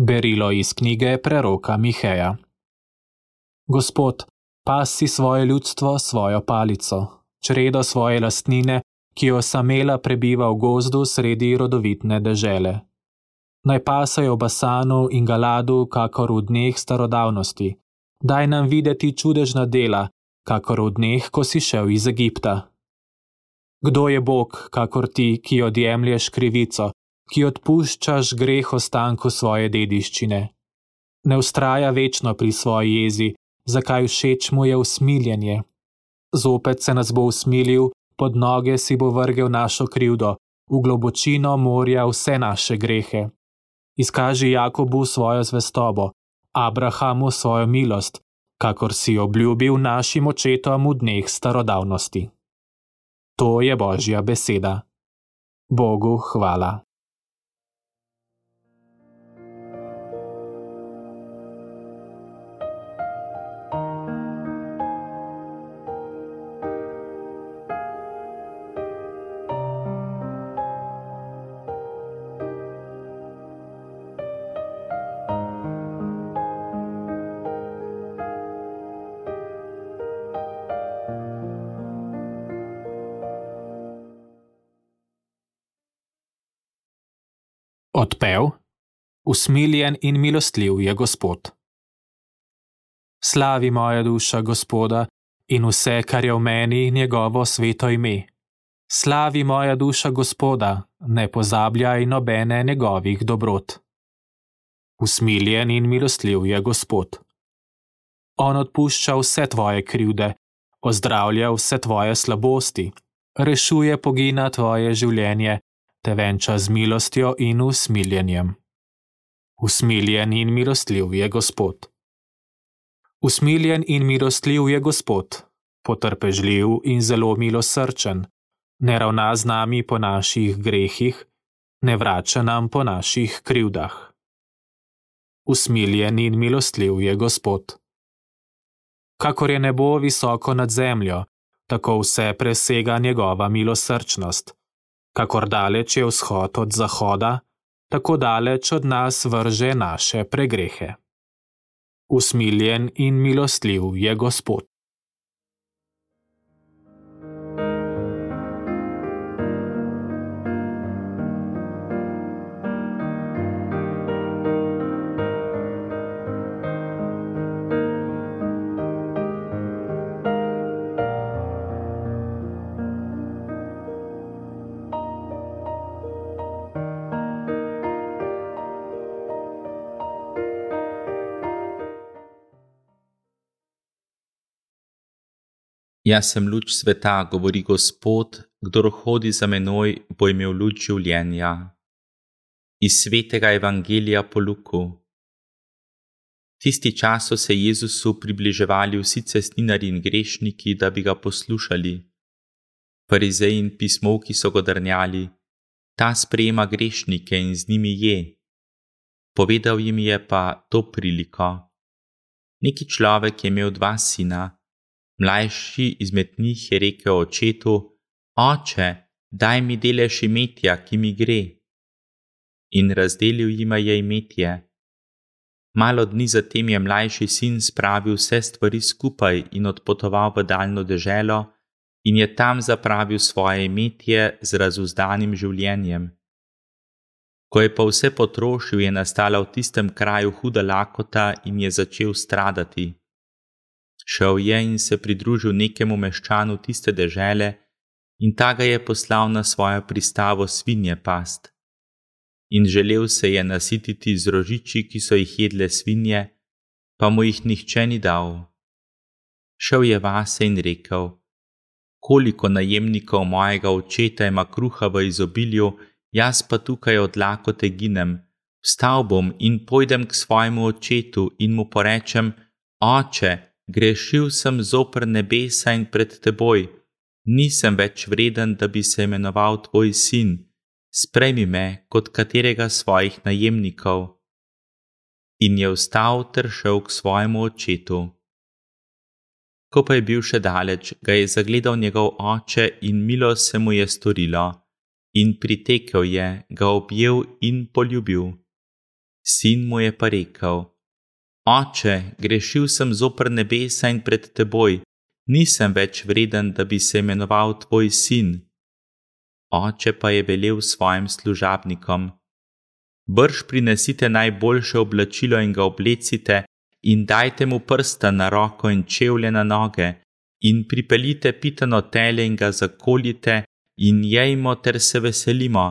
Berilo iz knjige preroka Miheja. Gospod, pasi svoje ljudstvo svojo palico, čredo svoje lastnine, ki jo samela prebiva v gozdu sredi rodovitne dežele. Naj pasajo v Basanu in Galadu, kakor v dneh starodavnosti. Daj nam videti čudežna dela, kakor v dneh, ko si šel iz Egipta. Kdo je Bog, kakor ti, ki odjemlješ krivico? Ki odpuščaš greh ostanku svoje dediščine. Ne ustraja večno pri svoji jezi, zakaj všeč mu je usmiljenje. Zopet se nas bo usmilil, pod noge si bo vrgel našo krivdo, v globočino morja vse naše grehe. Izkaži Jakobu svojo zvestobo, Abrahamu svojo milost, kakor si obljubil našim očetom v dneh starodavnosti. To je Božja beseda. Bogu hvala. Odpev, usmiljen in milostljiv je Gospod. Slavi moja duša Gospoda in vse, kar je v meni, njegovo sveto ime. Slavi moja duša Gospoda, ne pozabljaj nobene njegovih dobrot. Usmiljen in milostljiv je Gospod. On odpušča vse tvoje krivde, ozdravlja vse tvoje slabosti, rešuje pogina tvoje življenje te venča z milostjo in usmiljenjem. Usmiljen in milostljiv je Gospod. Usmiljen in milostljiv je Gospod, potrpežljiv in zelo milosrčen, ne ravna z nami po naših grehih, ne vrača nam po naših krivdah. Usmiljen in milostljiv je Gospod. Kakor je nebo visoko nad zemljo, tako vse presega njegova milosrčnost kakor daleč je vzhod od zahoda, tako daleč od nas vrže naše pregrehe. Usmiljen in milostljiv je Gospod. Jaz sem luč sveta, govori Gospod, kdo hodi za menoj, bo imel luč življenja. Iz svetega evangelija po Luku. Tisti čas so se Jezusu približevali vsi cestninari in grešniki, da bi ga poslušali. Farizej in pismovki so ga drnjali, ta sprejema grešnike in z njimi je. Povedal jim je pa to priliko. Neki človek je imel dva sina. Mlajši izmed njih je rekel očetu: Oče, daj mi delež imetja, ki mi gre. In razdelil jima je imetje. Malo dni zatem je mlajši sin spravil vse stvari skupaj in odpotoval v daljno deželo, in je tam zapravil svoje imetje z razuzdanim življenjem. Ko je pa vse potrošil, je nastala v tistem kraju huda lakota in je začel stradati. Šel je in se pridružil nekemu meščanu tiste dežele, in ta ga je poslal na svojo pristavo svinje past. In želel se je nasititi z rožiči, ki so jih jedle svinje, pa mu jih nihče ni dal. Šel je vase in rekel: Koliko najemnikov mojega očeta ima kruha v izobilju, jaz pa tukaj od lakote ginem. Vstal bom in pojdem k svojemu očetu in mu porečem: Oče, grešil sem zoper nebesa in pred teboj, nisem več vreden, da bi se imenoval tvoj sin, sprejmi me kot katerega svojih najemnikov. In je vstal ter šel k svojemu očetu. Ko pa je bil še daleč, ga je zagledal njegov oče in milo se mu je storilo, in pritekel je, ga objel in poljubil. Sin mu je pa rekel: Oče, grešil sem zopr nebesa in pred teboj, nisem več vreden, da bi se imenoval tvoj sin. Oče pa je velel svojim služabnikom: Brž prinesite najboljše oblačilo in ga oblecite, in dajte mu prsta na roko in čevlje na noge, in pripeljite pitano tele in ga zakoljite, in jejmo ter se veselimo.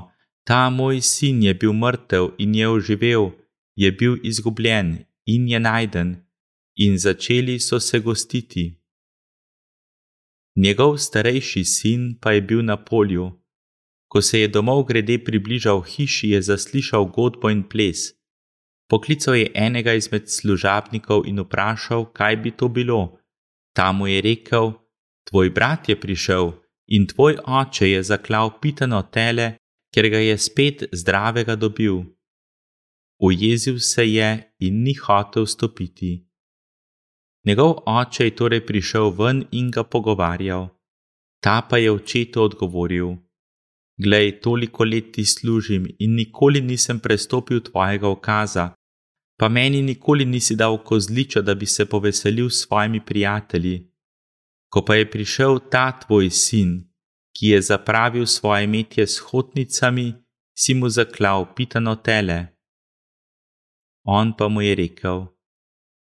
Ta moj sin je bil mrtev in je oživel, je bil izgubljen in je najden, in začeli so se gostiti. Njegov starejši sin pa je bil na polju. Ko se je domov grede približal hiši, je zaslišal godbo in ples. Poklical je enega izmed služabnikov in vprašal, kaj bi to bilo. Ta mu je rekel: Tvoj brat je prišel in tvoj oče je zaklal pitano tele, ker ga je spet zdravega dobil. Ujezil se je in ni hotel stopiti. Njegov oče je torej prišel ven in ga pogovarjal. Ta pa je očetu odgovoril: Glej, toliko let ti služim in nikoli nisem prestopil tvojega okaza, pa meni nikoli nisi dal kozliča, da bi se poveselil s svojimi prijatelji. Ko pa je prišel ta tvoj sin, ki je zapravil svoje metje s hotnicami, si mu zaklal pitano tele. On pa mu je rekel: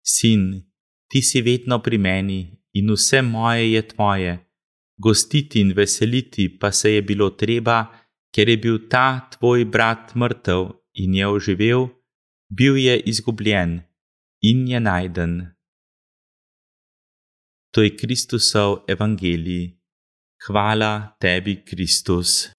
Sin, ti si vedno pri meni in vse moje je tvoje gostiti in veseliti pa se je bilo treba, ker je bil ta tvoj brat mrtev in je oživel, bil je izgubljen in je najden. To je Kristusov evangelij. Hvala tebi, Kristus.